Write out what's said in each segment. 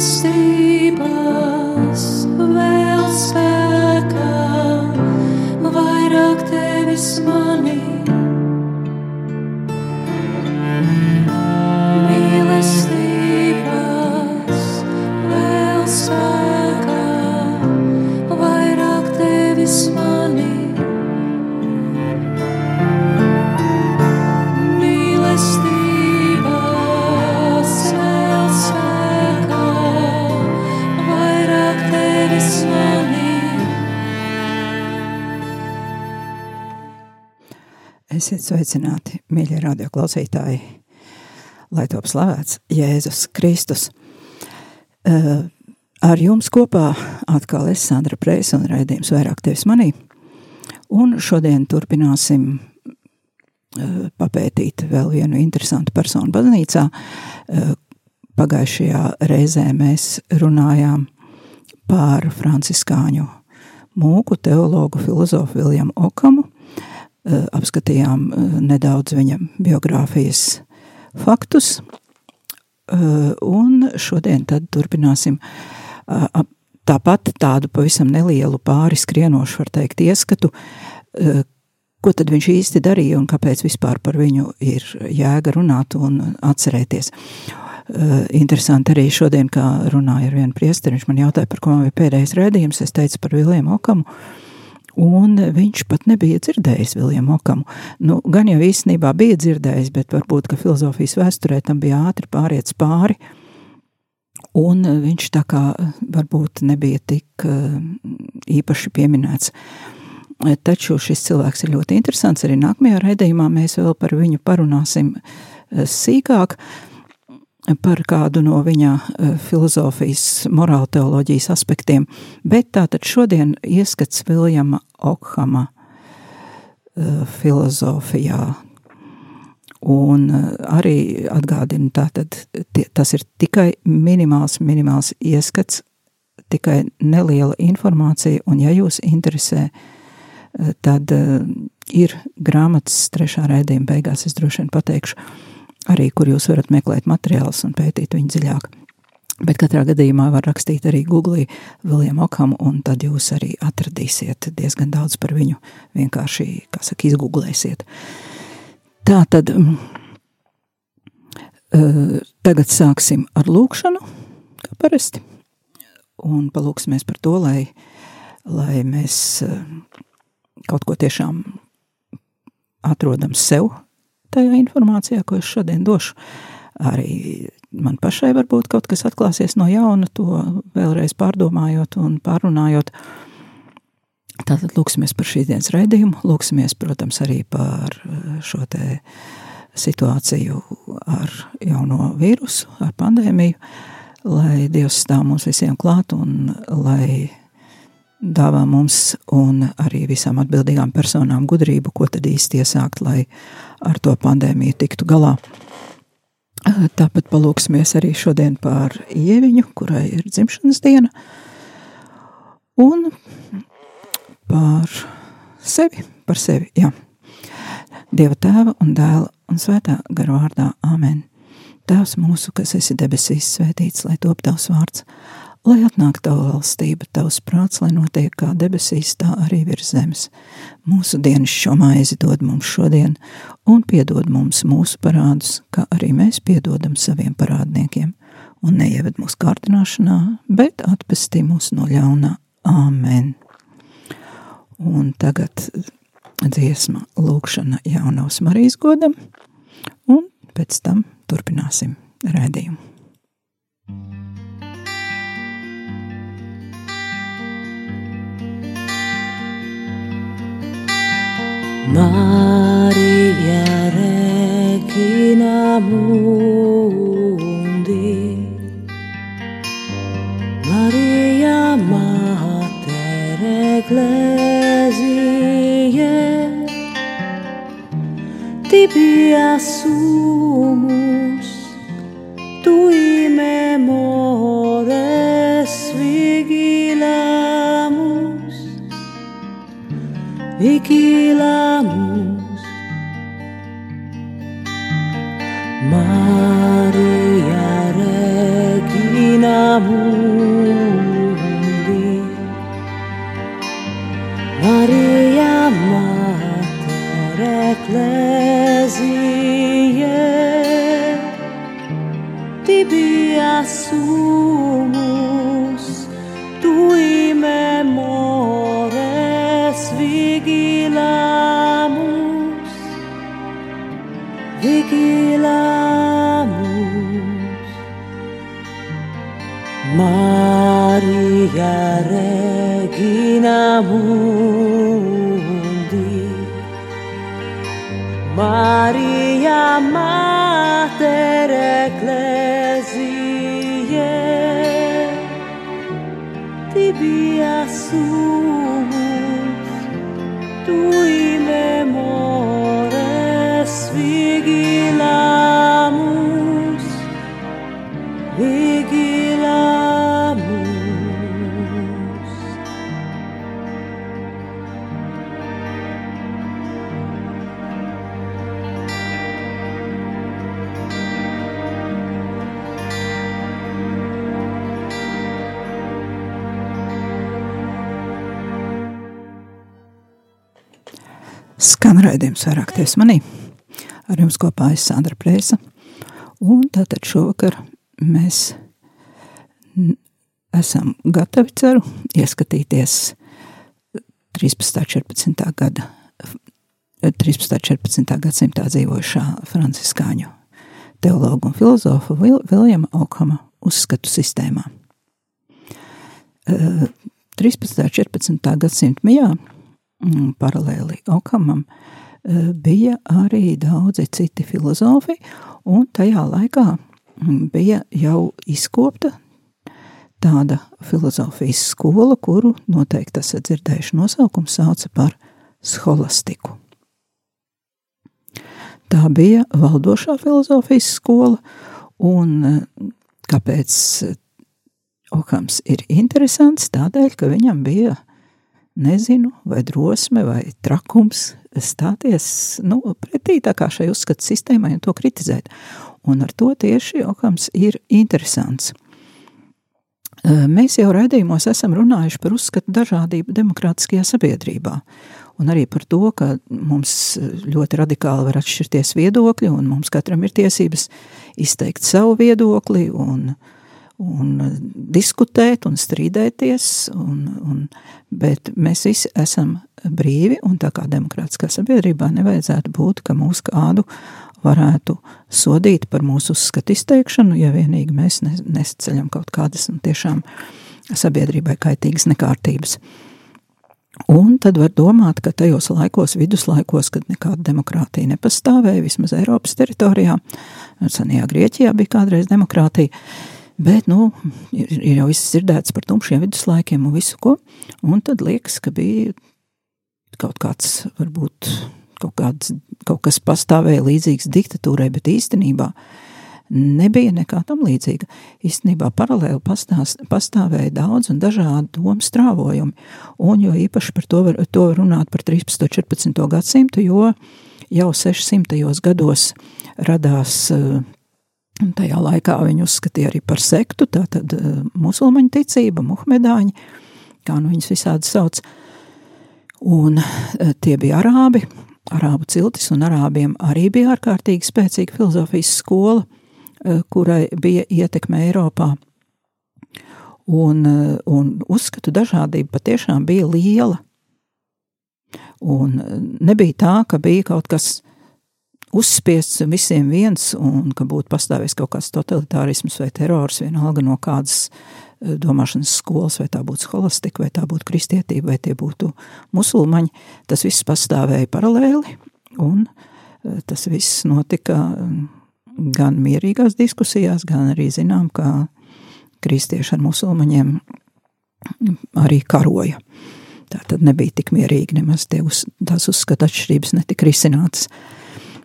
stay Esiet sveicināti, mīļie radioklausītāji, lai top slavēts Jēzus Kristus. Uh, ar jums kopā atkal es, Sandra Preis, un raidījums vairāk tevis manī. Un šodien turpināsim uh, papētīt vēl vienu interesantu personu baznīcā. Uh, pagājušajā reizē mēs runājām par franciskāņu mūku teologu filozofu Viljamu Okamu, apskatījām uh, nedaudz viņa biogrāfijas faktus, uh, un šodien tad turpināsim uh, tāpat tādu pavisam nelielu pāri skrienošu, var teikt, ieskatu, uh, ko tad viņš īsti darīja un kāpēc vispār par viņu ir jēga runāt un atcerēties. Uh, interesanti arī šodien, kā runāja ar vienu priesteri, viņš man jautāja, par ko man bija pēdējais rēdījums, es teicu par Viliem Okamu, un viņš pat nebija dzirdējis Viljamu Okamu. Nu, gan jau īstenībā bija dzirdējis, bet varbūt, ka filozofijas vēsturē tam bija ātri pāriets pāri, un viņš tā kā varbūt nebija tik eh, īpaši pieminēts. Taču šis cilvēks ir ļoti interesants. Arī nākamajā raidījumā mēs vēl par viņu parunāsim eh, sīkāk par kādu no viņa eh, filozofijas, morāla teoloģijas aspektiem. Bet tātad šodien ieskats Viljama Okhama eh, filozofijā. Un eh, arī atgādina, tātad tie, tas ir tikai minimāls, minimāls ieskats, tikai neliela informācija, un ja jūs interesē, tad ir grāmatas trešā raidījuma beigās, es droši vien pateikšu, arī, kur jūs varat meklēt materiālus un pētīt viņu dziļāk. Bet katrā gadījumā var rakstīt arī Google Viljam Okam, un tad jūs arī atradīsiet diezgan daudz par viņu. Vienkārši, kā saka, izgooglēsiet. Tā tad mm, eh, tagad sāksim ar lūkšanu, kā parasti. Un palūksimies par to, lai, lai mēs eh, kaut ko tiešām atrodam sev tajā informācijā, ko es šodien došu. Arī man pašai varbūt kaut kas atklāsies no jauna, to vēlreiz pārdomājot un pārunājot. Tātad lūksimies par šīs dienas raidījumu, lūksimies, protams, arī par eh, šo te situāciju ar jauno vīrusu, ar pandēmiju, lai Dievs stāv mums visiem klāt un lai dāvā mums un arī visām atbildīgām personām gudrību, ko tad īsti iesākt, lai ar to pandēmiju tiktu galā. Tāpat palūksimies arī šodien par ieviņu, kurai ir dzimšanas diena, un par sevi, par sevi, jā. Dieva tēva un dēla un svētā gara vārdā, amen. Tēvs mūsu, kas esi debesīs, svētīts, lai top tavs vārds, lai atnāk tava valstība, tavs prāts, lai notiek kā debesīs, tā arī virs zemes. Mūsu dienas šo maizi dod mums šodien, un piedod mums mūsu parādus, kā arī mēs piedodam saviem parādniekiem, un neieved mūsu kārdināšanā, bet atpestī mūs no ļaunā. Āmen! Un tagad dziesma lūkšana jaunavas Marijas godam, un pēc tam turpināsim rēdījumu. Maria Regina Mundi. Maria Mater Ecclesiae Tibia sumus Tui memores vigilamus. Vigilamus Regina Mundi, Maria Mater Ecclesiae, tibi assumus, raidījums vairāk ties manī. Ar jums kopā ir Sandra Prēsa. Un tātad šovakar mēs esam gatavi, ceru, ieskatīties 13. 14. gada 13. 14. gadsimtā dzīvojušā franciskāņu teologu un filozofa Vil Viljama Okama uzskatu sistēmā. Eh, 13. 14. gadsimta mijā paralēli Okamam eh, bija arī daudzi citi filozofi, un tajā laikā mm, bija jau izkopta tāda filozofijas skola, kuru noteikti esat dzirdējuši nosaukumu sauca par scholastiku. Tā bija valdošā filozofijas skola, un eh, kāpēc eh, Okams ir interesants? Tādēļ, ka viņam bija, nezinu, vai drosme, vai trakums stāties nu, pretī tā kā šai uzskatu sistēmai un to kritizēt. Un ar to tieši Okams ir interesants. Mēs jau raidījumos esam runājuši par uzskatu dažādību demokrātiskajā sabiedrībā. Un arī par to, ka mums ļoti radikāli var atšķirties viedokļi, un mums katram ir tiesības izteikt savu viedokli, un, un diskutēt, un strīdēties. Un, un, bet mēs visi esam brīvi, un tā kā demokrātiskā sabiedrībā nevajadzētu būt, ka mūsu kādu varētu sodīt par mūsu uzskatu izteikšanu, ja vienīgi mēs ne- nesceļam kaut kādas nu, tiešām sabiedrībai kaitīgas nekārtības. Un tad var domāt, ka tajos laikos, viduslaikos, kad nekāda demokrātija nepastāvēja, vismaz Eiropas teritorijā, senajā Grieķijā bija kādreiz demokrātija, bet, nu, ir, ir jau viss dzirdēts par tumšiem viduslaikiem un visu ko, un tad liekas, ka bija kaut kāds, varbūt, kaut, kāds, kaut kas pastāvēja līdzīgs diktatūrai, bet īstenībā nebija nekā tam līdzīga. Īstenībā paralēli pastās, pastāvēja daudz un dažādi domu strāvojumi, un jo īpaši par to var, to var runāt par 13. un 14. gadsimtu, jo jau 600. gados radās eh, tajā laikā viņi uzskatīja arī par sektu, tātad eh, musulmaņu ticība, muhmedāņi, kā nu viņus visādi sauc, un eh, tie bija arābi, arābu ciltis, un arābiem arī bija ārkārtīgi spēcīga filozofijas skola, eh, kurai bija ietekme Eiropā. Un, un uzskatu dažādība patiešām bija liela. Un nebija tā, ka bija kaut kas uzspiests visiem viens, un ka būtu pastāvējis kaut kāds totalitārisms vai terors, vienalga no kādas eh, domāšanas skolas, vai tā būtu scholastika, vai tā būtu kristietība, vai tie būtu musulmaņi. Tas viss pastāvēja paralēli, un eh, tas viss notika mm, gan mierīgās diskusijās, gan arī zinām, ka kristieši ar musulmaņiem arī karoja. Tā tad nebija tik mierīgi, nemaz uz, tās uzskata atšķirības netika risinātas.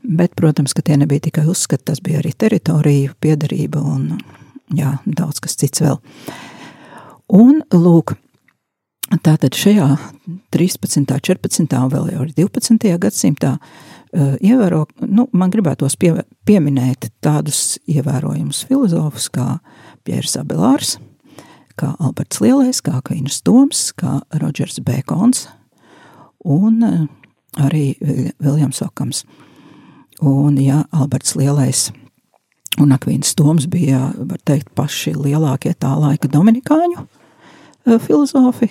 Bet, protams, ka tie nebija tikai uzskati, tas bija arī teritorija, piederība un jā, daudz kas cits vēl. Un, lūk, tātad šajā 13., 14. un vēl jau arī 12. gadsimtā uh, ievēro, nu, man gribētos pie, pieminēt tādus ievērojumus filozofus kā Pjērs Abelārs, kā Alberts Lielais, kā Kvīns Toms, kā Rodžers Bēkons un uh, arī Viljams Okams. Un, ja Alberts Lielais un Akvīns Toms bija, var teikt, paši lielākie tā laika dominikāņu filozofi.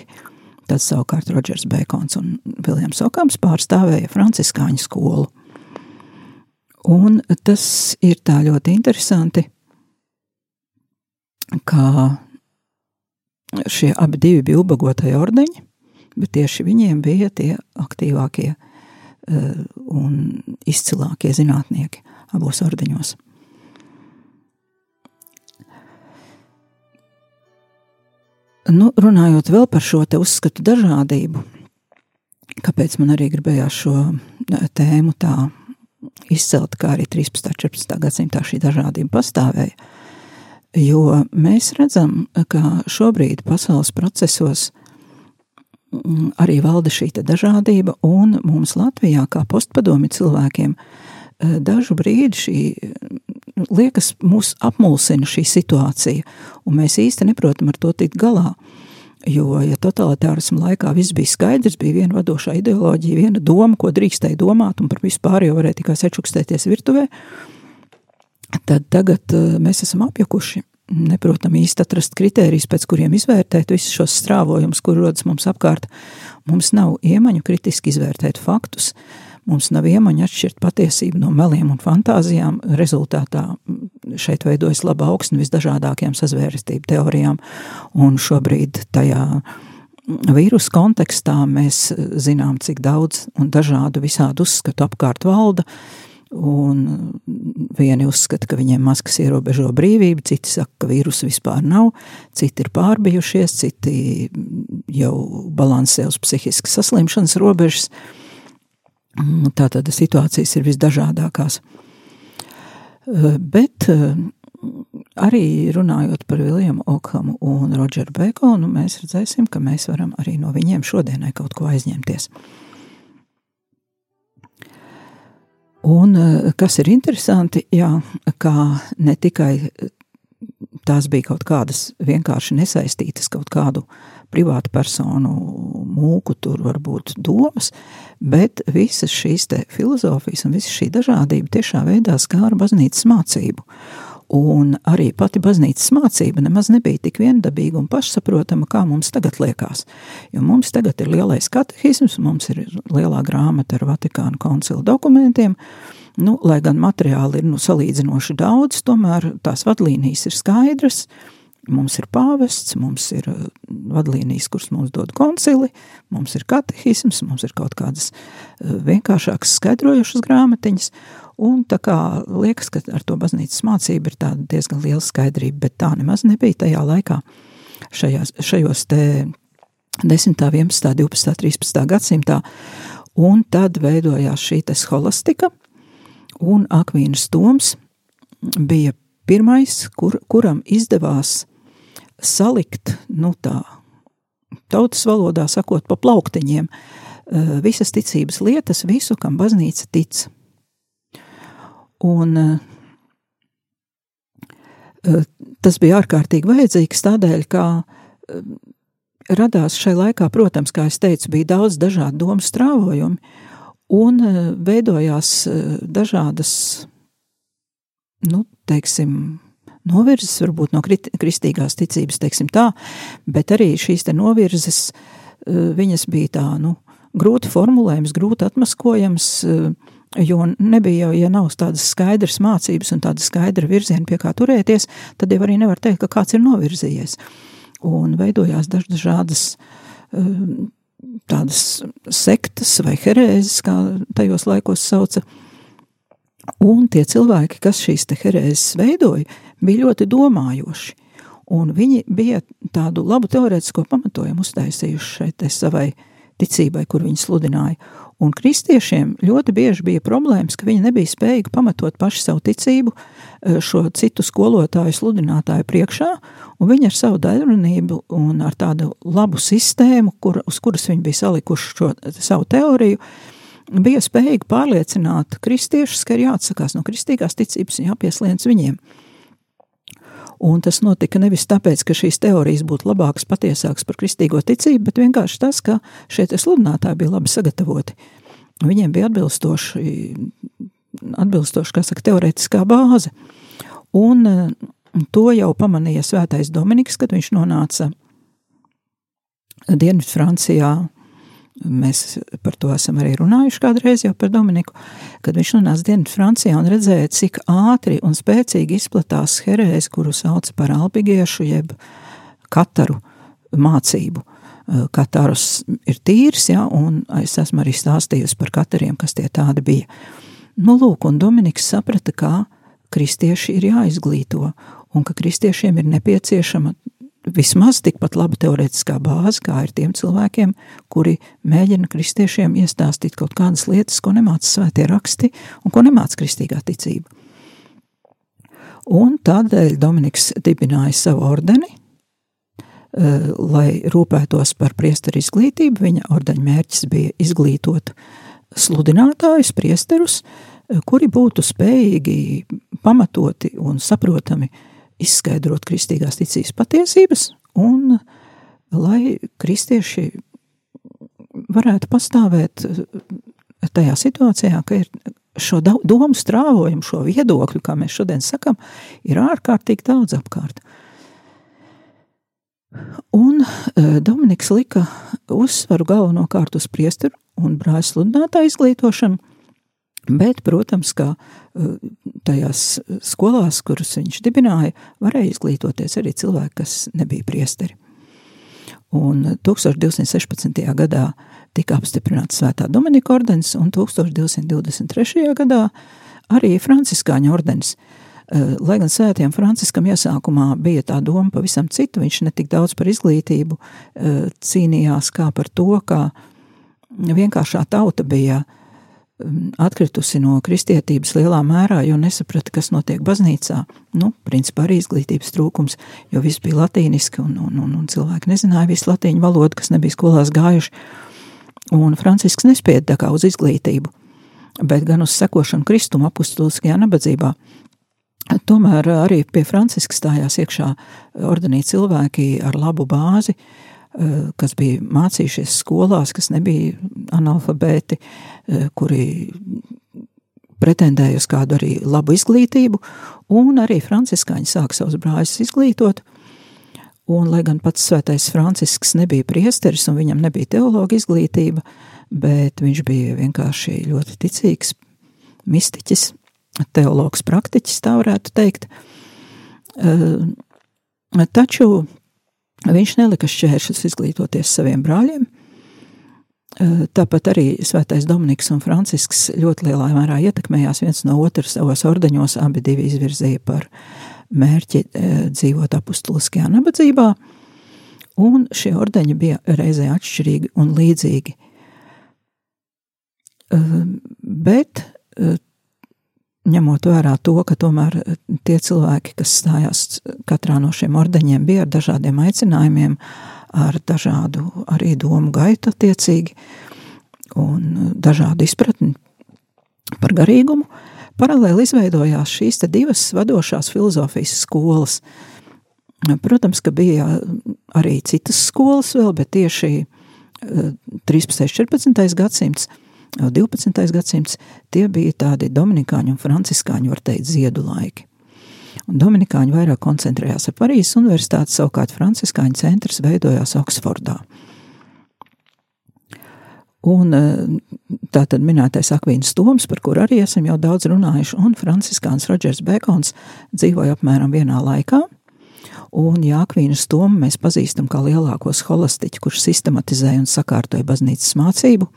Tad savukārt Rodžers Bekons un Viljams Okams pārstāvēja franciskāņu skolu. Un tas ir tā ļoti interesanti, kā šie abi bija ubagotai ordeņi, bet tieši viņiem bija tie aktīvākie uh, un izcilākie zinātnieki abos ordeņos. Nu, runājot vēl par šo uzskatu dažādību, kāpēc man arī gribējās šo tēmu tā izcelt, kā arī 13. un 14. gadsimtā šī dažādība pastāvēja. Jo mēs redzam, ka šobrīd pasaules procesos mm, arī valda šī dažādība, un mums Latvijā, kā postpadomi cilvēkiem, eh, dažu brīdi šī liekas, mūs apmulsina šī situācija, un mēs īsti neprotam ar to tikt galā. Jo, ja totalitārismu laikā viss bija skaidrs, bija viena vadošā ideoloģija, viena doma, ko drīkstēja domāt, un par vispār jau varēja tikai sečukstēties virtuvē, tad tagad uh, mēs esam apjukuši. Neprotam īsti atrast kritērijus, pēc kuriem izvērtēt visus šos strāvojumus, kur rodas mums apkārt. Mums nav iemaņu kritiski izvērtēt faktus, uh, Mums nav iemaņa atšķirt patiesību no meliem un fantāzijām. Rezultātā šeit veidojas laba augsne visdažādākajām sazvērestību teorijām, un šobrīd tajā vīrusu kontekstā mēs zinām, cik daudz un dažādu visādu uzskatu apkārt valda. Un vieni uzskata, ka viņiem maskas ierobežo brīvību, citi saka, ka vīrusu vispār nav, citi ir pārbijušies, citi jau balansē uz psihiskas saslimšanas robežas. Mm, tātad situācijas ir visdažādākās. Eh, bet eh, arī runājot par Viljamu Okhamu un Rodžeru Bekonu, mēs redzēsim, ka mēs varam arī no viņiem šodienai kaut ko aizņemties. Un eh, kas ir interesanti, jā, kā ne tikai tās bija kaut kādas vienkārši nesaistītas kaut kādu privātu personu mūku, tur varbūt domas, bet visas šīs filozofijas un visa šī dažādība tiešā veidā skāra baznīcas mācību. Un arī pati baznīcas mācība nemaz nebija tik viendabīga un pašsaprotama, kā mums tagad liekas. Jo mums tagad ir lielais katehisms, mums ir lielā grāmata ar Vatikānu koncilu dokumentiem, nu, lai gan materiāli ir nu, salīdzinoši daudz, tomēr tās vadlīnijas ir skaidras, Mums ir pāvests, mums ir uh, vadlīnijas, kuras mums dod koncili, mums ir katehisms, mums ir kaut kādas uh, vienkāršākas skaidrojušas grāmatiņas, un tā kā liekas, ka ar to baznīcas mācību ir tāda diezgan liela skaidrība, bet tā nemaz nebija tajā laikā šajās, šajos te 10., 11., 12., 13. gadsimtā, un tad veidojās šī scholastika, un Akvīnas Toms bija pirmais, kur, kuram izdevās salikt, nu tā, tautas valodā sakot, pa plauktiņiem, eh, visas ticības lietas, visu, kam baznīca tic. Un eh, eh, tas bija ārkārtīgi vajadzīgs tādēļ, ka radās šai laikā, protams, kā es teicu, bija daudz dažādu domu strāvojumi, un veidojās dažādas, nu, teiksim, novirzes, varbūt no kristīgās ticības, teiksim tā, bet arī šīs te novirzes, eh, viņas bija tā, nu, grūti formulējums, grūti atmaskojams, eh, jo nebija jau, ja nav tādas skaidras mācības un tāda skaidra virziena, pie kā turēties, tad jau arī nevar teikt, ka kāds ir novirzījies. Un veidojās dažādas eh, tādas sektas vai herēzes, kā tajos laikos sauca, Un tie cilvēki, kas šīs herēzes veidoja, bija ļoti domājoši. Un viņi bija tādu labu teorētisko pamatojumu uztaisījuši šai savai ticībai, kur viņi sludināja. Un kristiešiem ļoti bieži bija problēmas, ka viņi nebija spējīgi pamatot paši savu ticību eh, šo citu skolotāju, sludinātāju priekšā, un viņi ar savu daļrunību un ar tādu labu sistēmu, kur, uz kuras viņi bija salikuši šo savu teoriju, bija spējīgi pārliecināt kristiešus, ka ir jāatsakās no kristīgās ticības un jāpieslēdz viņiem. Un tas notika nevis tāpēc, ka šīs teorijas būtu labākas, patiesākas par kristīgo ticību, bet vienkārši tas, ka šie sludinātāji bija labi sagatavoti. Viņiem bija atbilstoši, atbilstoši kā saka, teorētiskā bāze. Un uh, to jau pamanīja svētais Dominiks, kad viņš nonāca Dienvidu Francijā. Mēs par to esam arī runājuši kādreiz jau par Dominiku, kad viņš nonāca Dienvidu Francijā un redzēja, cik ātri un spēcīgi izplatās herēzi, kuru sauc par albigiešu jeb kataru mācību. Katarus ir tīrs, ja, un es esmu arī stāstījusi par katariem, kas tie tādi bija. Nu, lūk, un Dominiks saprata, kā kristieši ir jāizglīto, un ka kristiešiem ir nepieciešama vismaz tikpat laba teorētiskā bāze, kā ir tiem cilvēkiem, kuri mēģina kristiešiem iestāstīt kaut kādas lietas, ko nemāca svētie raksti un ko nemāca kristīgā ticība. Un tādēļ Dominiks dibināja savu ordeni, eh, lai rūpētos par priesteru izglītību. Viņa ordeņa mērķis bija izglītot sludinātājus, priesterus, eh, kuri būtu spējīgi pamatoti un saprotami uh, izskaidrot kristīgās ticības patiesības, un lai kristieši varētu pastāvēt eh, tajā situācijā, ka ir šo domu strāvojumu, šo viedokļu, kā mēs šodien sakam, ir ārkārtīgi daudz apkārt. Un eh, Dominiks lika uzsvaru galvenokārt uz priesteru un brāļu sludinātāju izglītošanu, Bet, protams, ka uh, tajās skolās, kuras viņš dibināja, varēja izglītoties arī cilvēki, kas nebija priesteri. Un 1216. gadā tika apstiprināts Svētā Dominika ordenis, un 1223. gadā arī Franciskāņa ordenis. Uh, lai gan svētiem Franciskam iesākumā bija tā doma pavisam cita, viņš ne tik daudz par izglītību uh, cīnījās kā par to, ka vienkāršā tauta bija uh, atkritusi no kristietības lielā mērā, jo nesaprata, kas notiek baznīcā. Nu, principā arī izglītības trūkums, jo viss bija latīniski un, un, un, un cilvēki nezināja visu latīņu valodu, kas nebija skolās gājuši. Un Francisks nespēja tā kā uz izglītību, bet gan uz sekošanu kristuma apustuliskajā nabadzībā. Tomēr arī pie Franciska stājās iekšā ordenī cilvēki ar labu bāzi, uh, kas bija mācījušies skolās, kas nebija analfabēti, eh, kuri pretendēja uz kādu arī labu izglītību, un arī franciskāņi sāk savus brāļus izglītot. Un, lai gan pats svētais Francisks nebija priesteris un viņam nebija teologa izglītība, bet viņš bija vienkārši ļoti ticīgs mistiķis, teologs praktiķis, tā varētu teikt. Eh, taču Viņš nelika šķēršus izglītoties saviem brāļiem. Tāpat arī Svētais Dominiks un Francisks ļoti lielā mērā ietekmējās viens no otra savos ordeņos. Abi divi izvirzīja par mērķi dzīvot apustuliskajā nabadzībā, un šie ordeņi bija reizē atšķirīgi un līdzīgi. Bet ņemot vērā to, ka tomēr eh, tie cilvēki, kas stājās katrā no šiem ordeņiem, bija ar dažādiem aicinājumiem, ar dažādu arī domu gaitu attiecīgi un eh, dažādu izpratni par garīgumu, paralēli izveidojās šīs divas vadošās filozofijas skolas. Protams, ka bija arī citas skolas vēl, bet tieši 13. un 14. gadsimts – 12. gadsimts, tie bija tādi dominikāņu un franciskāņu, var teikt, ziedu laiki. Un dominikāņi vairāk koncentrējās ar Parīzes universitāti, savukārt franciskāņu centrs veidojās Oksfordā. Un tā tad minētais Akvīns Toms, par kuru arī esam jau daudz runājuši, un franciskāns Rodžers Bekons dzīvoja apmēram vienā laikā. Un Jākvīnas Tomu mēs pazīstam kā lielāko holastiķu, kurš sistematizēja un sakārtoja baznīcas mācību,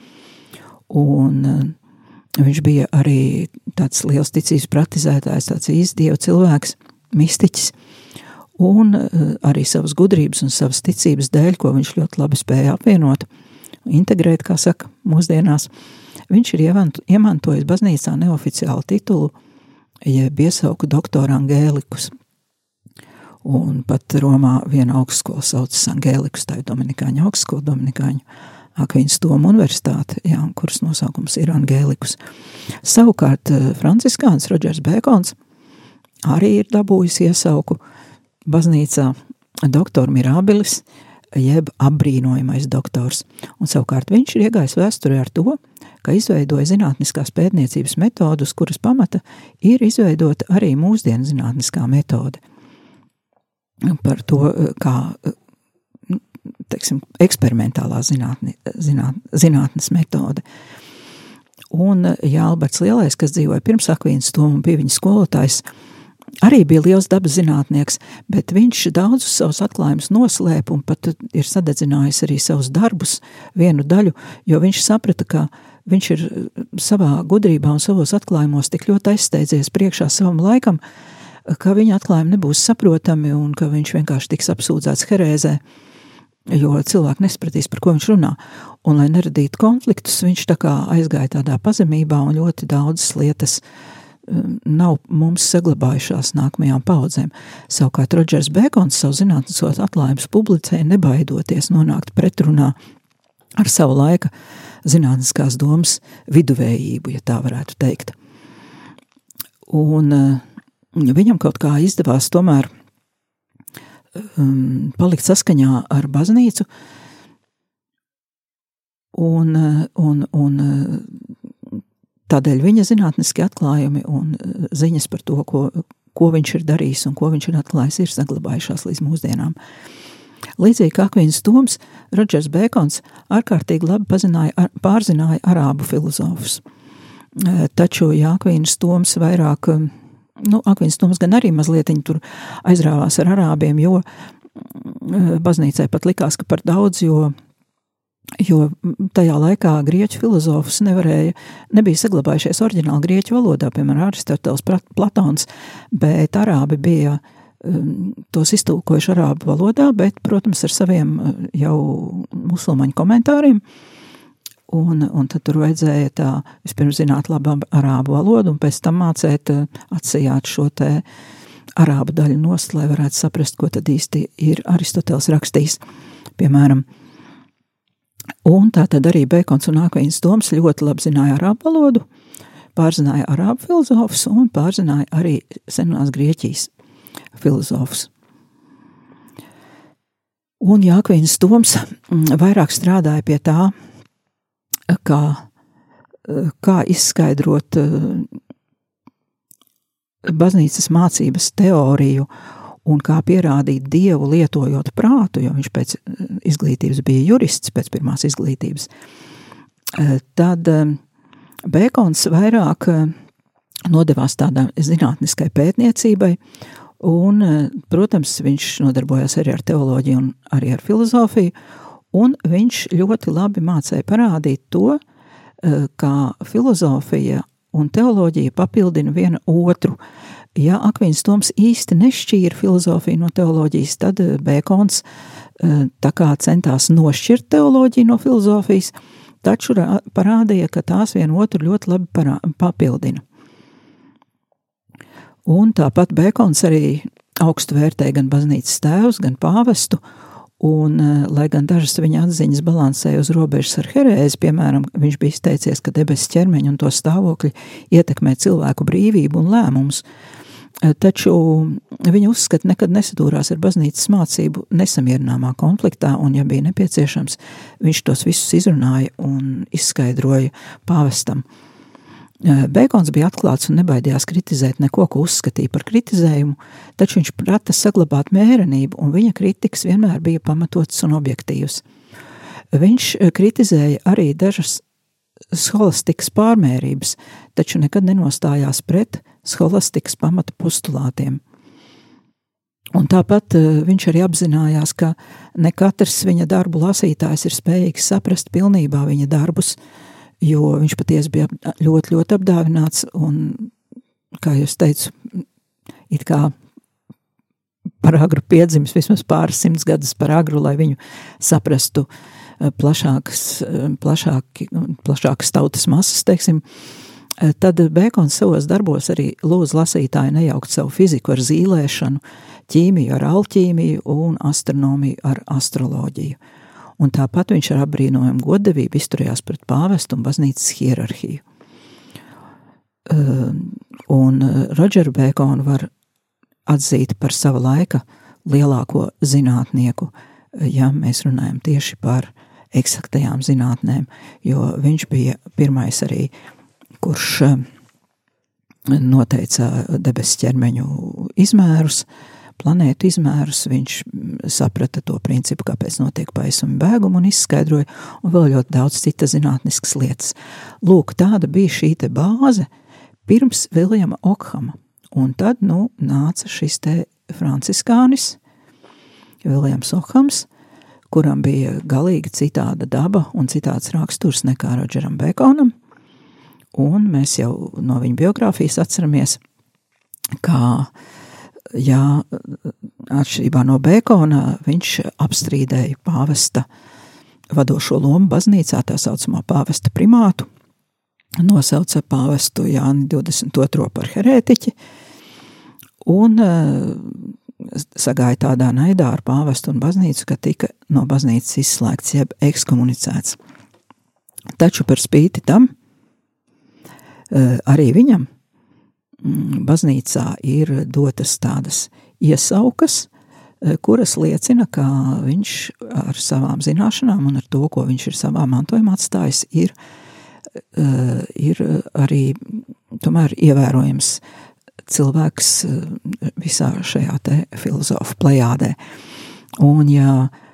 Un eh, viņš bija arī tāds liels ticības praktizētājs, tāds īstdievu cilvēks, mistiķis. Un eh, arī savas gudrības un savas ticības dēļ, ko viņš ļoti labi spēja apvienot, integrēt, kā saka, mūsdienās, viņš ir iemantojis baznīcā neoficiālu titulu, jeb iesauku doktoru Angēlikus. Un pat Romā viena augstskola saucas Angēlikus, tā ir Dominikāņu augstskola, Dominikāņu Akvīnas Toma Universitāte, jā, kuras nosaukums ir Angēlikus. Savukārt eh, Franciskāns Rodžers Bēkons arī ir dabūjis iesauku baznīcā doktor Mirabilis, jeb apbrīnojamais doktors. Un savukārt viņš ir iegājis vēsturē ar to, ka izveidoja zinātniskās pētniecības metodus, kuras pamata ir izveidota arī mūsdienu zinātniskā metode. Par to, kā teiksim, eksperimentālā zinātni, zināt, zinātnes metode. Un ja Alberts Lielais, kas dzīvoja pirms Akvīnas Toma, bija viņa skolotājs, arī bija liels dabas zinātnieks, bet viņš daudzus savus atklājumus noslēpa un pat ir sadedzinājis arī savus darbus vienu daļu, jo viņš saprata, ka viņš ir savā gudrībā un savos atklājumos tik ļoti aizsteidzies priekšā savam laikam, ka viņa atklājumi nebūs saprotami un ka viņš vienkārši tiks apsūdzēts herēzē, jo cilvēki nespratīs, par ko viņš runā. Un, lai neradītu konfliktus, viņš tā kā aizgāja tādā pazemībā un ļoti daudzas lietas um, nav mums saglabājušās nākamajām paudzēm. Savukārt Rodžers Bēkons savu zinātniskos atklājumus publicēja, nebaidoties nonākt pretrunā ar savu laika zinātniskās domas viduvējību, ja tā varētu teikt. Un uh, viņam kaut kā izdevās tomēr um, palikt saskaņā ar baznīcu, un, un, un tādēļ viņa zinātniskie atklājumi un ziņas par to, ko, ko viņš ir darījis un ko viņš ir atklājis, ir saglabājušās līdz mūsdienām. Līdzīgi kā Akvīns Toms, Rodžers Bēkons ārkārtīgi labi pazināja, pārzināja arābu filozofus. Taču, ja Akvīns Toms vairāk nu, Akvins Toms gan arī mazliet tur aizrāvās ar arābiem, jo mm, baznīcai pat likās, ka par daudz, jo, jo tajā laikā grieķu filozofus nevarēja, nebija saglabājušies oriģināli grieķu valodā, piemēram, Aristoteles, Platons, bet arābi bija um, tos iztulkojuši arābu valodā, bet, protams, ar saviem uh, jau musulmaņu komentāriem. Uh, Un, un tad tur vajadzēja tā, vispirms zināt labu arābu valodu, un pēc tam mācīt eh, atsijāt šo te arābu daļu nost, lai varētu saprast, ko tad īsti ir Aristoteles rakstījis. Piemēram, un tā tad arī Bekons un Akvīns Doms ļoti labi zināja arābu valodu, pārzināja arābu filozofus un pārzināja arī senās Grieķijas filozofus. Un Jākvīns Toms mm, vairāk strādāja pie tā, kā, kā izskaidrot eh, baznīcas mācības teoriju un kā pierādīt dievu lietojot prātu, jo viņš pēc eh, izglītības bija jurists, pēc pirmās izglītības, eh, tad Bēkons vairāk nodevās tādai zinātniskai pētniecībai, un, protams, viņš nodarbojās arī ar teoloģiju un arī ar filozofiju, un viņš ļoti labi mācīja parādīt to, eh, kā filozofija un teoloģija papildina viena otru. Ja Akvīns Toms īsti nešķīra filozofiju no teoloģijas, tad eh, Bēkons eh, centās nošķirt teoloģiju no filozofijas, taču parādīja, ka tās vienu otru ļoti labi parā, papildina. Un tāpat Bēkons arī augstu vērtēja gan baznīcas tēvus, gan pāvestu, Un, eh, lai gan dažas viņa atziņas balansēja uz robežas ar herēzi, piemēram, viņš bija izteicies, ka debesu ķermeņa un to stāvokļi ietekmē cilvēku brīvību un lēmumus, eh, taču viņa uzskata nekad nesadūrās ar baznīcas mācību nesamierināmā konfliktā, un, ja bija nepieciešams, viņš tos visus izrunāja un izskaidroja pāvestam. Bēkons bija atklāts un nebaidījās kritizēt neko, ko uzskatīja par kritizējumu, taču viņš prata saglabāt mērenību, un viņa kritikas vienmēr bija pamatots un objektīvs. Viņš kritizēja arī dažas scholastikas pārmērības, taču nekad nenostājās pret scholastikas pamata postulātiem. Un tāpat viņš arī apzinājās, ka ne katrs viņa darbu lasītājs ir spējīgs saprast pilnībā viņa darbus, uh, jo viņš patiesi bija ļoti, ļoti apdāvināts un, kā jau teicu, it kā par agru piedzimis, vismaz pāris simts gadus par agru, lai viņu saprastu eh, plašākas, eh, plašāki, plašākas tautas masas, teiksim, eh, tad Bēkons savos darbos arī lūdz lasītāju nejaukt savu fiziku ar zīlēšanu, ķīmiju ar alķīmiju un astronomiju ar astroloģiju un tāpat viņš ar apbrīnojumu godavību izturējās pret pāvestu un baznīcas hierarhiju. Uh, un Rodžeru Bēkonu var atzīt par sava laika lielāko zinātnieku, ja mēs runājam tieši par eksaktajām zinātnēm, jo viņš bija pirmais arī, kurš uh, noteica debesu ķermeņu izmērus, planētu izmērus, viņš saprata to principu, kāpēc notiek paisuma bēguma un izskaidroja, un vēl ļoti daudz citas zinātniskas lietas. Lūk, tāda bija šī te bāze pirms Viljama Okhama, un tad, nu, nāca šis te franciskānis, Viljams Okhams, kuram bija galīgi citāda daba un citāds raksturs nekā Rodžeram Bekonam, un mēs jau no viņa biogrāfijas atceramies, kā, jā, atšķirībā no Bekona, viņš apstrīdēja pāvesta vadošo lomu baznīcā, tā saucamā pāvesta primātu, nosauca pāvestu Jāni 22. par herētiķi, un sagāja tādā naidā ar pāvestu un baznīcu, ka tika no baznīcas izslēgts jeb ekskomunicēts. Taču par spīti tam, Eh, arī viņam baznīcā ir dotas tādas iesaukas, eh, kuras liecina, ka viņš ar savām zināšanām un ar to, ko viņš ir savā mantojumā atstājis, ir, eh, ir arī tomēr ievērojams cilvēks visā šajā te filozofu plejādē. Un ja uh,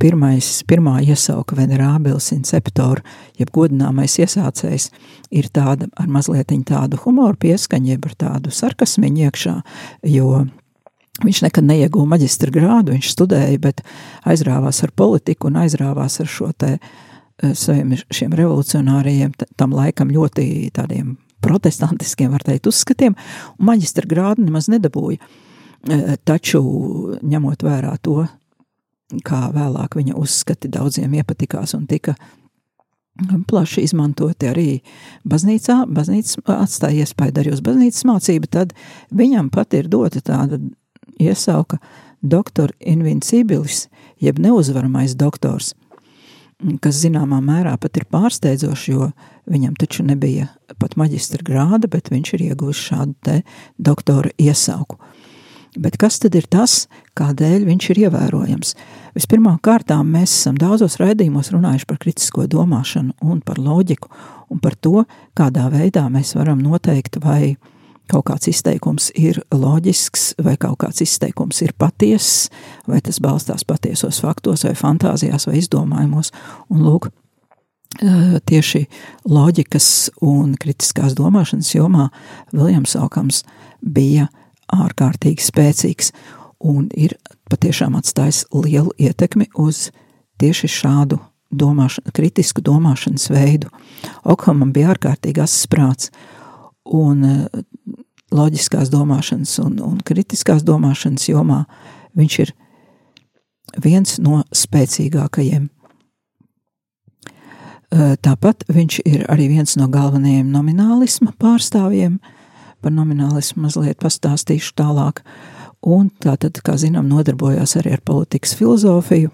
pirmais, pirmā iesauka venerābils inceptor, jeb godināmais iesācējs, ir tāda ar mazliet tādu humoru pieskaņu, jeb ar tādu sarkasmiņu iekšā, jo viņš nekad neieguva maģistra grādu, viņš studēja, bet aizrāvās ar politiku un aizrāvās ar šo te eh, saviem šiem revolucionāriem, tam laikam ļoti tādiem protestantiskiem, var teikt, uzskatiem, un maģistra grādu nemaz nedabūja. Eh, taču, ņemot vērā to, kā vēlāk viņa uzskati daudziem iepatikās un tika plaši izmantoti arī baznīcā, baznīca atstāja iespēju arī uz baznīcas mācību, tad viņam pat ir dota tāda iesauka doktor invincibilis, jeb neuzvaramais doktors, kas zināmā mērā pat ir pārsteidzoši, jo viņam taču nebija pat maģistra grāda, bet viņš ir ieguvis šādu te doktora iesauku. Bet kas tad ir tas, kādēļ viņš ir ievērojams? Vispirmām kārtām mēs esam daudzos raidījumos runājuši par kritisko domāšanu un par loģiku un par to, kādā veidā mēs varam noteikt, vai kaut kāds izteikums ir loģisks, vai kaut kāds izteikums ir patiess, vai tas balstās patiesos faktos, vai fantāzijās, vai izdomājumos. Un lūk, tieši loģikas un kritiskās domāšanas jomā Viljams Okams bija ārkārtīgi spēcīgs un ir patiešām atstājis lielu ietekmi uz tieši šādu domāšanu, kritisku domāšanas veidu. Okhamam bija ārkārtīgi asprāts un eh, loģiskās domāšanas un, un kritiskās domāšanas jomā viņš ir viens no spēcīgākajiem. Eh, tāpat viņš ir arī viens no galvenajiem nominālisma pārstāvjiem, uh, par nominālismu mazliet pastāstīšu tālāk. Un tā tad, kā zinām, nodarbojās arī ar politikas filozofiju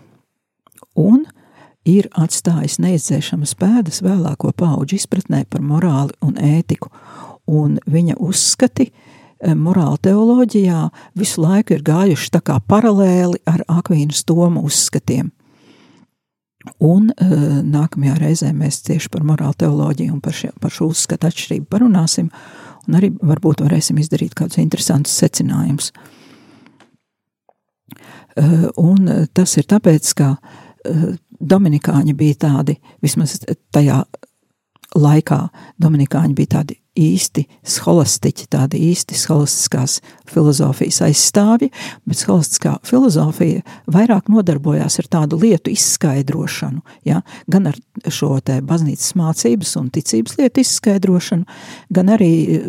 un ir atstājis neizdzēšamas pēdas vēlāko pauģu izpratnē par morāli un ētiku. Un viņa uzskati e, morāla teoloģijā visu laiku ir gājuši tā kā paralēli ar Akvīnas Toma uzskatiem. Un uh, nākamajā reizē mēs tieši par morāla teoloģiju un par, šie, par šo uzskatu atšķirību parunāsim, un arī varbūt varēsim izdarīt kādus interesantus secinājumus. Uh, un tas ir tāpēc, ka uh, Dominikāņi bija tādi, vismaz tajā laikā, Dominikāņi bija tādi īsti scholastiķi, tādi īsti scholastiskās filozofijas aizstāvji, bet scholastiskā filozofija vairāk nodarbojās ar tādu lietu izskaidrošanu, ja? gan ar šo te baznīcas mācības un ticības lietu izskaidrošanu, gan arī eh,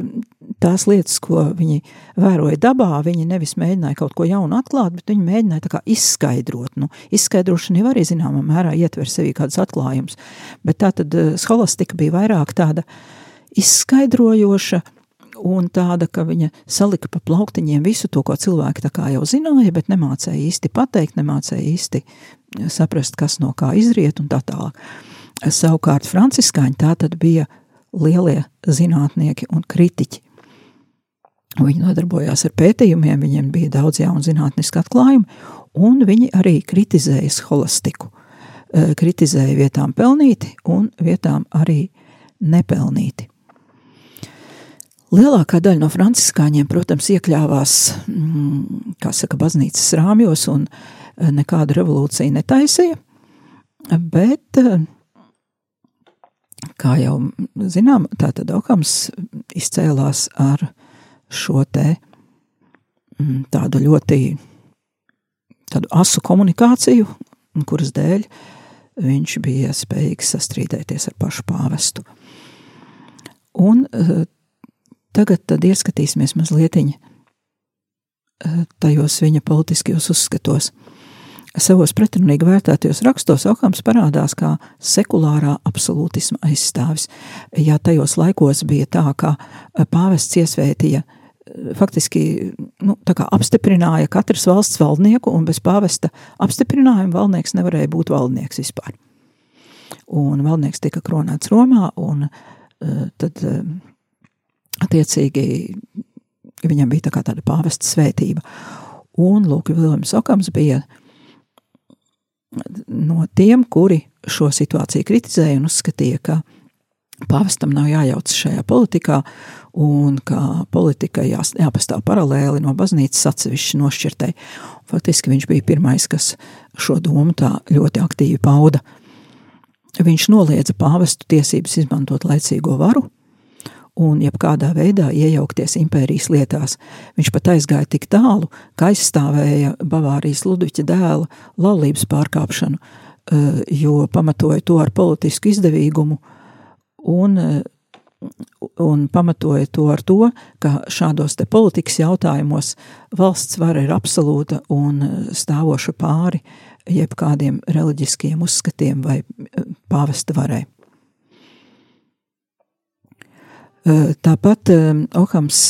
tās lietas, ko viņi vēroja dabā, viņi nevis mēģināja kaut ko jaunu atklāt, bet viņi mēģināja tā kā izskaidrot. Nu, izskaidrošana jau arī zināmā mērā ietver sevī kādus atklājumus, bet tā tad eh, scholastika bija vairāk tāda uh, izskaidrojoša un tāda, ka viņa salika pa plauktiņiem visu to, ko cilvēki tā kā jau zināja, bet nemācēja īsti pateikt, nemācēja īsti saprast, kas no kā izriet un tā tālāk. Savukārt franciskāņi tā tad bija lielie zinātnieki un kritiķi. Viņi nodarbojās ar pētījumiem, viņiem bija daudz jaunu zinātnisku atklājumu, un viņi arī kritizēja holistiku. Kritizēja vietām pelnīti un vietām arī nepelnīti. Lielākā daļa no franciskāņiem, protams, iekļāvās, mm, kā saka, baznīcas rāmjos un nekādu revolūciju netaisīja, bet, kā jau zinām, tātad Okams izcēlās ar šo te mm, tādu ļoti tādu asu komunikāciju, kuras dēļ viņš bija spējīgs sastrīdēties ar pašu pāvestu. Un uh, tagad tad ieskatīsimies mazliet uh, tajos viņa politiskajos uzskatos. Savos pretrunīgi vērtētajos rakstos Okams parādās kā sekulārā absolūtisma aizstāvis. Ja tajos laikos bija tā, ka pāvests iesvētīja uh, faktiski nu, apstiprināja katras valsts valdnieku, un bez pāvesta apstiprinājuma valdnieks nevarēja būt valdnieks vispār. Un valdnieks tika kronēts Romā, un tad attiecīgi viņam bija tā tāda pāvesta svētība. Un Lūk, Viljams Okams bija no tiem, kuri šo situāciju kritizēja un uzskatīja, ka pāvestam nav jājaucas šajā politikā, un ka politikai jā, jāpastāv paralēli no baznīcas atsevišķi nošķirtei. Faktiski viņš bija pirmais, kas šo domu tā ļoti aktīvi pauda. Viņš noliedza pāvestu tiesības izmantot laicīgo varu un jebkādā veidā iejaukties impērijas lietās. Viņš pat aizgāja tik tālu, ka aizstāvēja Bavārijas Ludviča dēla laulības pārkāpšanu, eh, jo pamatoja to ar politisku izdevīgumu un un pamatoja to ar to, ka šādos te politikas jautājumos valsts vara ir absolūta un stāvoša pāri jebkādiem reliģiskiem uzskatiem vai pāvesta varai. E, tāpat e, Okams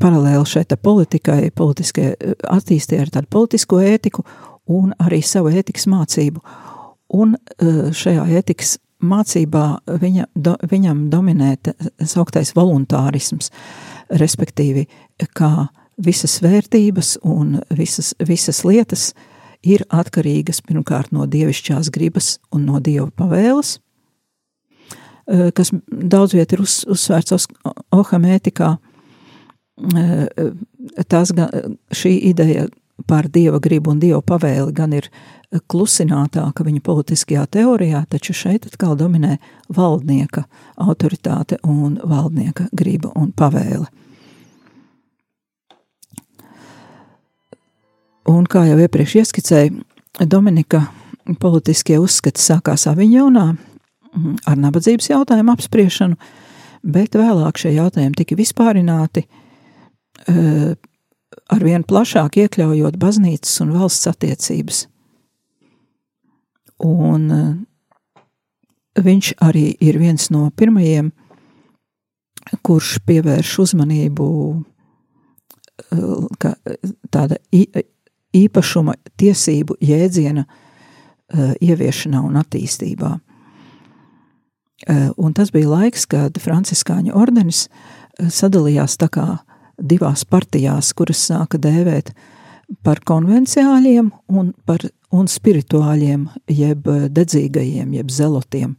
paralēli šeit politikai, politiskai attīstīja ar tādu politisko ētiku un arī savu ētikas mācību. Un šajā ētikas mācībā viņa, do, viņam dominē sauktais voluntārisms, respektīvi, kā visas vērtības un visas, visas lietas ir atkarīgas pirmkārt no dievišķās gribas un no dieva pavēles, eh, kas daudz viet ir uz, uzsvērts ohamētikā. Eh, tas, šī ideja par dieva gribu un dieva pavēli gan ir klusinātāka viņa politiskajā teorijā, taču šeit atkal dominē valdnieka autoritāte un valdnieka griba un pavēle. Un kā jau iepriekš ieskicēju, Dominika politiskie uzskati sākās Aviņonā ar nabadzības jautājumu apspriešanu, bet vēlāk šie jautājumi tika vispārināti, eh, arvien plašāk iekļaujot baznīcas un valsts attiecības. Un eh, viņš arī ir viens no pirmajiem, kurš pievērš uzmanību eh, tāda īpašuma tiesību jēdziena ieviešanā un attīstībā. Un tas bija laiks, kad Franciskāņu ordenis sadalījās tā kā divās partijās, kuras sāka dēvēt par konvenciāļiem un par un spirituāļiem, jeb eh, dedzīgajiem, jeb zelotiem.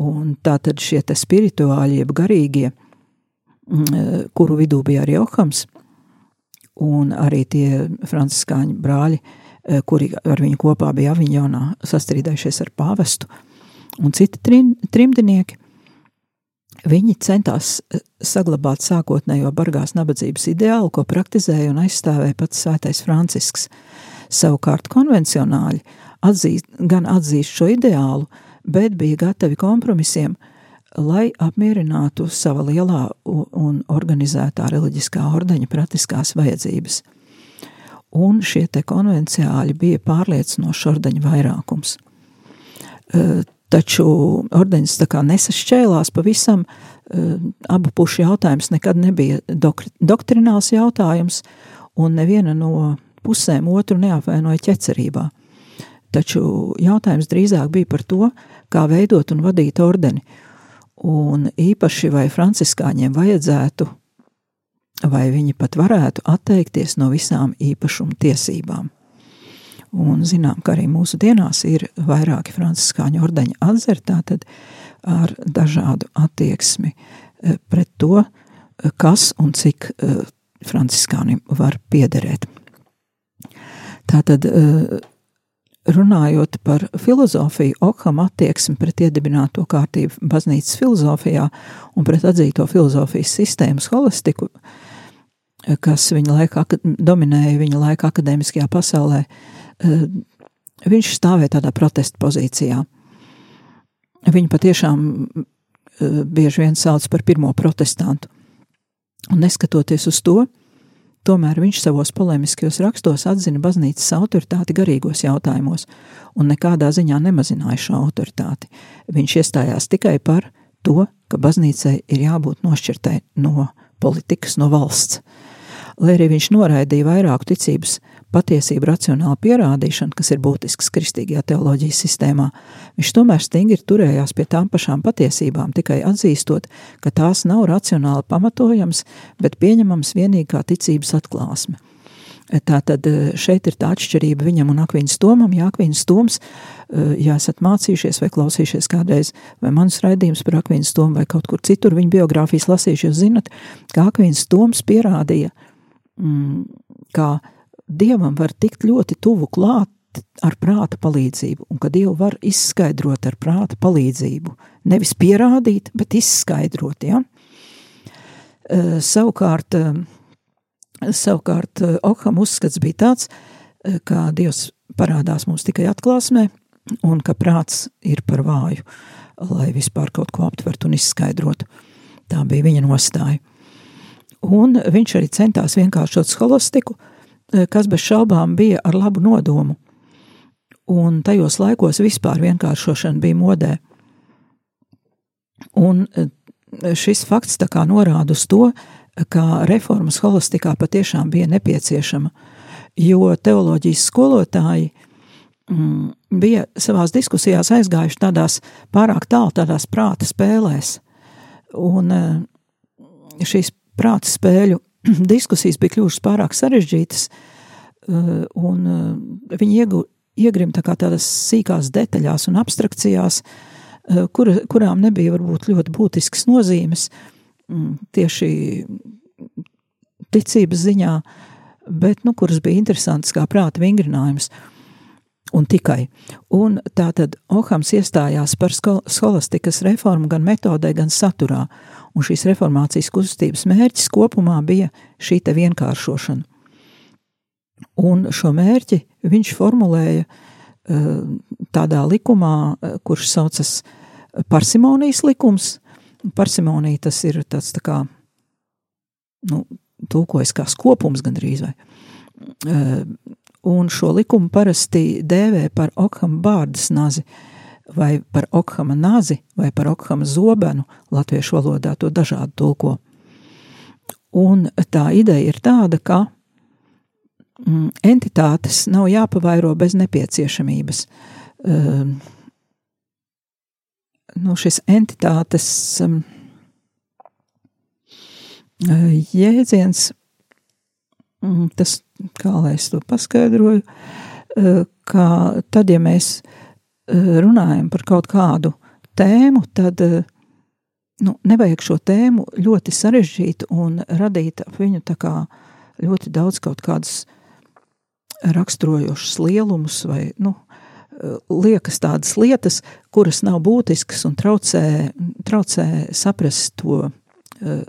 Un tā tad šie te spirituāļi, jeb garīgie, mm, eh, kuru vidū bija arī Ohams, un arī tie franciskāņu brāļi, eh, kuri ar viņu kopā bija Aviņonā sastrīdējušies ar pāvestu, un citi trim, trimdinieki, viņi centās saglabāt sākotnējo bargās nabadzības ideālu, ko praktizēja un aizstāvēja pats svētais Francisks – Savukārt konvencionāļi atzīst, gan atzīst šo ideālu, bet bija gatavi kompromisiem, lai apmierinātu sava lielā un organizētā reliģiskā ordeņa praktiskās vajadzības. Un šie te konvenciāļi bija pārliecinošs ordeņa vairākums. Taču kā nesašķēlās pavisam, e, abu pušu jautājums nekad nebija doktrināls jautājums, un neviena no pusēm otru neapvainoja ķecerībā. Taču jautājums drīzāk bija par to, kā veidot un vadīt ordeni, un īpaši vai franciskāņiem vajadzētu vai viņi pat varētu atteikties no visām īpašuma tiesībām. Un zinām, ka arī mūsu dienās ir vairāki franciskāņu ordeņa atzari, tātad ar dažādu attieksmi eh, pret to, eh, kas un cik eh, franciskānim var piederēt. Tātad, runājot par filozofiju, Okham attieksmi pret iedibināto kārtību baznīcas filozofijā un pret atzīto filozofijas sistēmas holistiku, kas viņa laika dominēja viņa laika akadēmiskajā pasaulē, viņš stāvēja tādā protesta pozīcijā. Viņu patiešām bieži vien sauc par pirmo protestantu. Un neskatoties uz to, Tomēr viņš savos polemiskajos rakstos atzina baznīcas autoritāti garīgos jautājumos un nekādā ziņā nemazināja šo autoritāti. Viņš iestājās tikai par to, ka baznīcai ir jābūt nošķirtai no politikas, no valsts. Lai arī viņš noraidīja vairāku ticības patiesību racionālu pierādīšanu, kas ir būtisks kristīgajā teoloģijas sistēmā, viņš tomēr stingri turējās pie tām pašām patiesībām, tikai atzīstot, ka tās nav racionāli pamatojams, bet pieņemams vienīgi kā ticības atklāsme. Tātad eh, šeit ir tā atšķirība viņam un Akvīnas Tomam. Ja Akvīnas Toms, eh, ja esat mācījušies vai klausījušies kādreiz, vai manas raidījums par Akvīnas Tomu vai kaut kur citur viņa biogrāfijas lasījuši, jūs zinat, ka Akvīnas Toms pierādīja, mm, kā Dievam var tikt ļoti tuvu klāt ar prāta palīdzību, un ka Dievu var izskaidrot ar prāta palīdzību. Nevis pierādīt, bet izskaidrot. Ja? Uh, savukārt, uh, savukārt uh, Okham uzskats bija tāds, ka Dievs parādās mums tikai atklāsmē, un ka prāts ir par vāju, lai vispār kaut ko aptvertu un izskaidrotu. Tā bija viņa nostāja. Un viņš arī centās vienkāršot scholastiku, uh, Eh, kas bez šaubām bija ar labu nodomu. Un tajos laikos vispār vienkāršošana bija modē. Un eh, šis fakts norāda uz to, ka reformas holistikā patiešām bija nepieciešama, jo teoloģijas skolotāji mm, bija savās diskusijās aizgājuši tādās pārāk tālu, tādās prāta spēlēs. Un eh, šīs prāta spēļu diskusijas bija kļuvušas pārāk sarežģītas, eh, un eh, viņi iegu, iegrim tā kā tādas sīkās detaļās un abstrakcijās, eh, kur, kurām nebija varbūt ļoti būtisks nozīmes mm, tieši ticības ziņā, bet, nu, kuras bija interesantas kā prāta vingrinājums. Un tikai. Un tā tad Ohams iestājās par skolastikas reformu gan metodē, gan saturā un šīs reformācijas kustības mērķis kopumā bija šī te vienkāršošana. Un šo mērķi viņš formulēja eh, tādā likumā, eh, kurš saucas parsimonijas likums. Parsimonija tas ir tāds tā kā, nu, tulkojas kā skopums gandrīz vai. Un šo likumu parasti dēvē par Okham bārdas nazi, vai par okhama nazi, vai par okhama zobenu, latviešu valodā to dažādi tulko. Un tā ideja ir tāda, ka mm, entitātes nav jāpavairo bez nepieciešamības. Uh, nu, šis entitātes um, jēdziens, um, tas, kā lai es to paskaidroju, uh, ka tad, ja mēs Eh, runājam par kaut kādu tēmu, tad eh, nu, nevajag šo tēmu ļoti sarežģīt un radīt ap viņu ļoti daudz kaut kādas raksturojošas lielumus vai, nu, eh, liekas tādas lietas, kuras nav būtiskas un traucē, traucē saprast to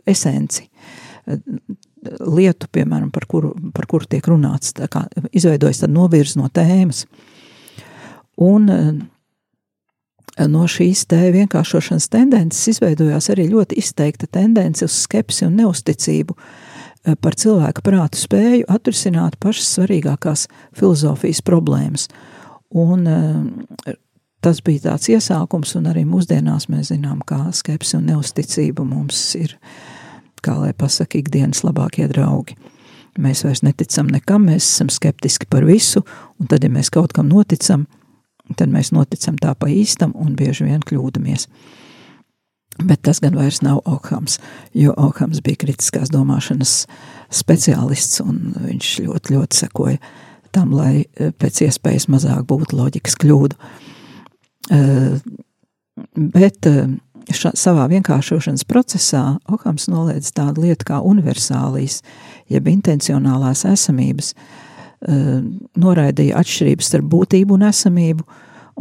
esenci. Lietu, piemēram, par kuru, par kuru tiek runāts, izveidojas tāda novirz no tēmas. Un no šīs te vienkāršošanas tendences izveidojās arī ļoti izteikta tendence uz skepsi un neusticību eh, par cilvēka prātu spēju atrisināt pašas svarīgākās filozofijas problēmas. Un eh, tas bija tāds iesākums, un arī mūsdienās mēs zinām, kā skepsi un neusticība mums ir, kā lai pasaka, ikdienas labākie draugi. Mēs vairs neticam nekam, mēs esam skeptiski par visu, un tad, ja mēs kaut kam noticam, tad mēs noticam tā pa īstam un bieži vien kļūdamies. Bet tas gan vairs nav Okhams, jo Okhams bija kritiskās domāšanas speciālists, un viņš ļoti, ļoti sekoja tam, lai pēc iespējas mazāk būtu loģikas kļūdu. Bet ša, savā vienkāršošanas procesā Okhams noliedz tādu lietu kā universālijas, jeb intencionālās esamības, noraidīja atšķirības starp būtību un esamību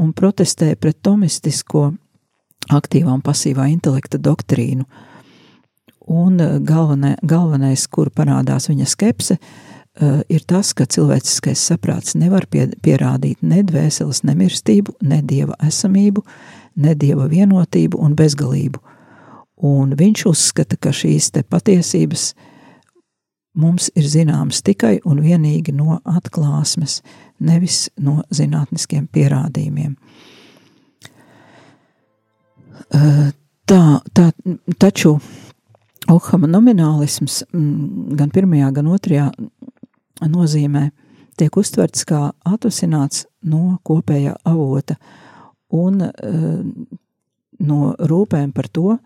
un protestēja pret tomistisko aktīvā un pasīvā intelekta doktrīnu. Un galvenē, galvenais, kur parādās viņa skepse, ir tas, ka cilvēciskais saprāts nevar pie, pierādīt ne dvēseles nemirstību, ne dieva esamību, ne dieva vienotību un bezgalību. Un viņš uzskata, ka šīs patiesības mums ir zināmas tikai un vienīgi no atklāsmes, nevis no zinātniskiem pierādījumiem. Tā, tā, taču Okhama nominālisms gan pirmajā, gan otrajā nozīmē tiek uztverts kā atvasināts no kopējā avota un no rūpēm par to,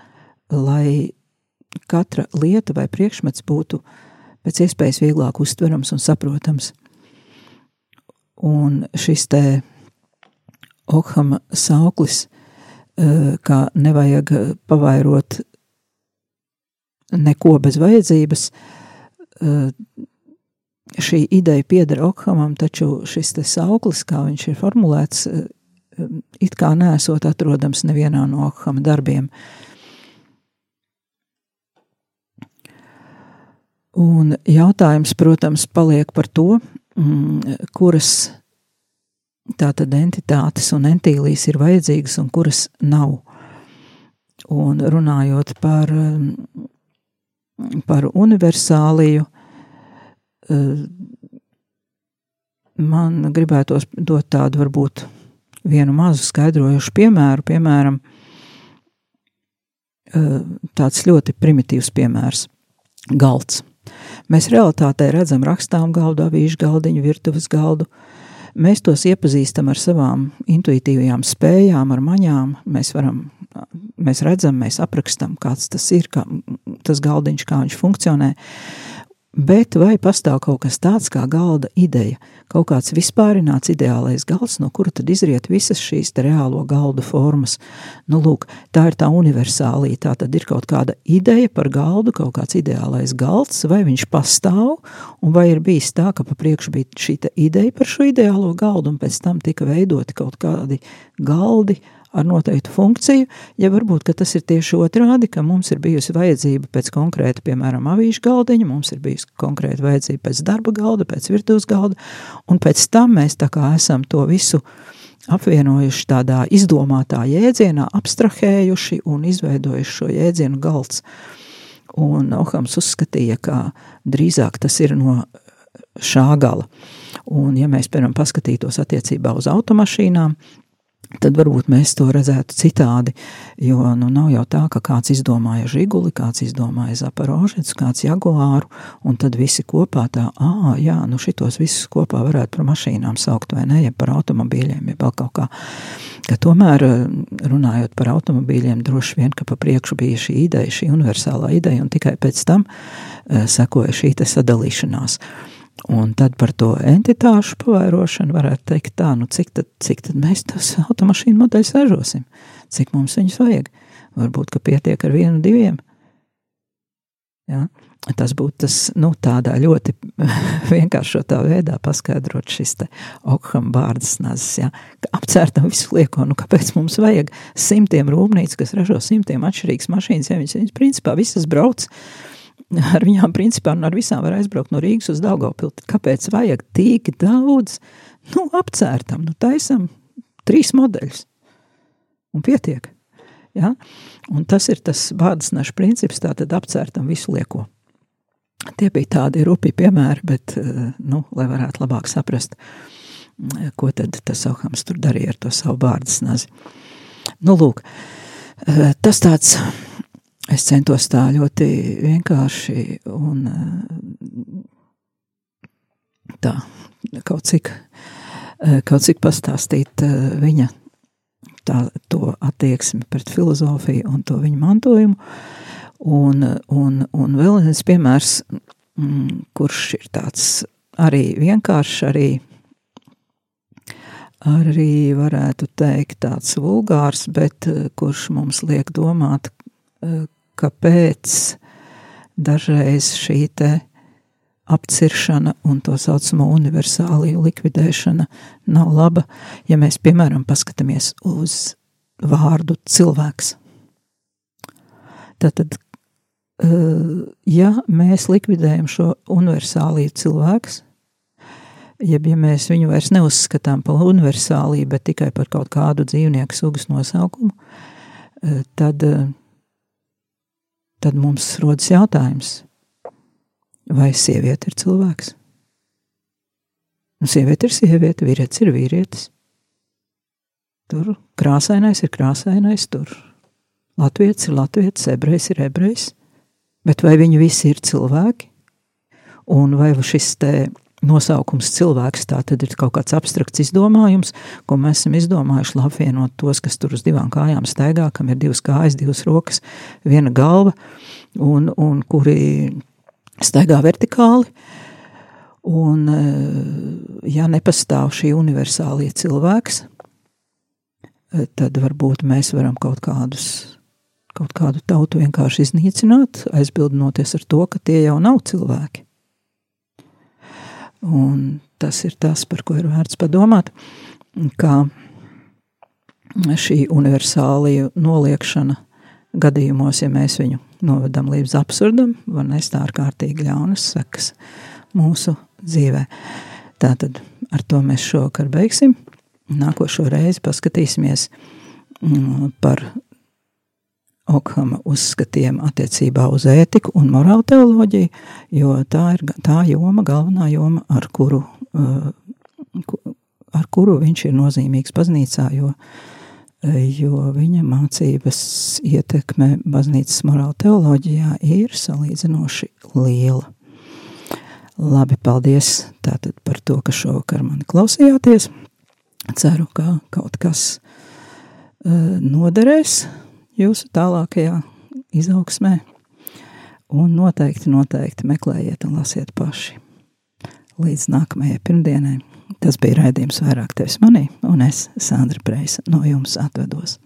lai katra lieta vai priekšmets būtu pēc iespējas vieglāk uztverams un saprotams. Un šis te Okhama sauklis Eh, ka nevajag pavairot neko bez vajadzības. Eh, šī ideja pieder Okhamam, taču šis te sauklis, kā viņš ir formulēts, eh, it kā nesot atrodams nevienā no Okhama darbiem. Un jautājums, protams, paliek par to, mm, kuras tātad entitātes un entīlijas ir vajadzīgas un kuras nav. Un runājot par, par universāliju, man gribētos dot tādu varbūt vienu mazu skaidrojušu piemēru, piemēram, tāds ļoti primitīvs piemērs - galds. Mēs realitātē redzam rakstām galdu, avīžu galdiņu, virtuves galdu, uh, Mēs tos iepazīstam ar savām intuitīvajām spējām, ar maņām. Mēs varam, mēs redzam, mēs aprakstam, kāds tas ir, kā tas galdiņš, kā viņš funkcionē. Bet vai pastāv kaut kas tāds kā galda ideja, kaut kāds vispārināts ideālais galds, no kura tad izriet visas šīs reālo galdu formas? Nu, lūk, tā ir tā universālī. Tā tad ir kaut kāda ideja par galdu, kaut kāds ideālais galds, vai viņš pastāv, un vai ir bijis tā, ka pa priekšu bija šī ideja par šo ideālo galdu, un pēc tam tika veidoti kaut kādi galdi ar noteiktu funkciju, ja varbūt tas ir tieši otrādi, ka mums ir bijusi vajadzība pēc konkrēta, piemēram, avīžu galdiņa, mums ir bijusi konkrēta vajadzība pēc darba galda, pēc virtuves galda, un pēc tam mēs tā kā esam to visu apvienojuši tādā izdomātā jēdzienā, abstrahējuši un izveidojuši šo jēdzienu galds. Un Ohams uzskatīja, ka drīzāk tas ir no šā gala. Un, ja mēs, piemēram, paskatītos attiecībā uz automašīnām, tad varbūt mēs to redzētu citādi. Jo nu, nav jau tā, ka kāds izdomāja žiguli, kāds izdomāja zaporožets, kāds jaguāru, un tad visi kopā tā, ah, jā, nu šitos visus kopā varētu par mašīnām saukt, vai ne, ja par automobīļiem, ja vēl kaut kā. Ka tomēr runājot par automobīļiem, droši vien, ka pa priekšu bija šī ideja, šī universālā ideja, un tikai pēc tam uh, sekoja šī sadalīšanās. Un tad par to entitāšu pavairošanu varētu teikt tā, nu cik tad, cik tad mēs tos automašīnu modeļus ražosim, cik mums viņus vajag. Varbūt, ka pietiek ar vienu, diviem. Ja? Tas būtu tas, nu, tādā ļoti vienkāršotā veidā paskaidrot šis te Okham bārdas nazis, ja? ka apcērtam visu lieko, nu, kāpēc mums vajag simtiem rūpnīcu, kas ražo simtiem atšķirīgas mašīnas, ja viņas, viņas principā visas brauc, uh, ar viņām principā ar visām var aizbraukt no Rīgas uz Daugavpilti. Kāpēc vajag tik daudz? Nu, apcērtam, nu, taisam trīs modeļus un pietiek. Ja? Un tas ir tas bādas princips, tātad apcērtam visu lieko. Tie bija tādi rupi piemēri, bet, eh, nu, lai varētu labāk saprast, ko tad tas Ohams tur darīja ar to savu bārdas nazi. Nu, lūk, eh, tas tāds es centos tā ļoti vienkārši un tā kaut cik, kaut cik pastāstīt viņa tā, to attieksmi pret filozofiju un to viņa mantojumu. Un, un, un vēl viens piemērs, mm, kurš ir tāds arī vienkāršs, arī, arī varētu teikt tāds vulgārs, bet kurš mums liek domāt, kāpēc dažreiz šī apciršana un to saucamo universāliju likvidēšana nav laba, ja mēs, piemēram, paskatāmies uz vārdu cilvēks. Tātad, eh, ja mēs likvidējam šo universāliju cilvēks, jeb ja mēs viņu vairs neuzskatām par universāliju, bet tikai par kaut kādu dzīvnieku sugas nosaukumu, eh, tad, eh, tad mums rodas jautājums – vai sieviete ir cilvēks? Nu, sieviete ir sieviete, vīrietis ir vīrietis. Tur krāsainais ir krāsainais, tur latvietis ir latvietis, ebrejs ir ebrejs. Bet vai viņi visi ir cilvēki? Un vai šis te nosaukums cilvēks tā tad ir kaut kāds abstrakts izdomājums, ko mēs esam izdomājuši, lai apvienot tos, kas tur uz divām kājām staigā, kam ir divas kājas, divas rokas, viena galva, un, un kuri staigā vertikāli. Un, eh, ja nepastāv šī universālie cilvēks, eh, tad varbūt mēs varam kaut kādus, kaut kādu tautu vienkārši iznīcināt, aizbildinoties ar to, ka tie jau nav cilvēki. Un tas ir tas, par ko ir vērts padomāt, kā šī universālija noliekšana gadījumos, ja mēs viņu novedam līdz absurdam, var nest ārkārtīgi ļaunas sekas mūsu dzīvē. Tātad ar to mēs šovakar beigsim. Nākošo reizi paskatīsimies mm, par Okhama uzskatiem attiecībā uz ētiku un morālu teoloģiju, jo tā ir tā joma, galvenā joma, ar kuru, uh, ar kuru viņš ir nozīmīgs baznīcā, jo jo viņa mācības ietekme baznīcas morāla teoloģijā ir salīdzinoši liela. Labi, paldies tātad par to, ka šovakar mani klausījāties. Ceru, ka kaut kas uh, noderēs jūsu tālākajā izaugsmē. Un noteikti, noteikti meklējiet un lasiet paši. Līdz nākamajai pirmdienai. Tas bija raidījums vairāk tevis manī, un es, Sandra Preisa, no jums atvedos.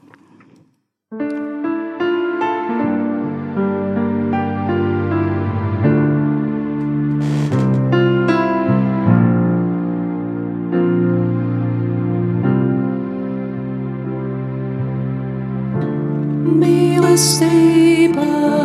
stay.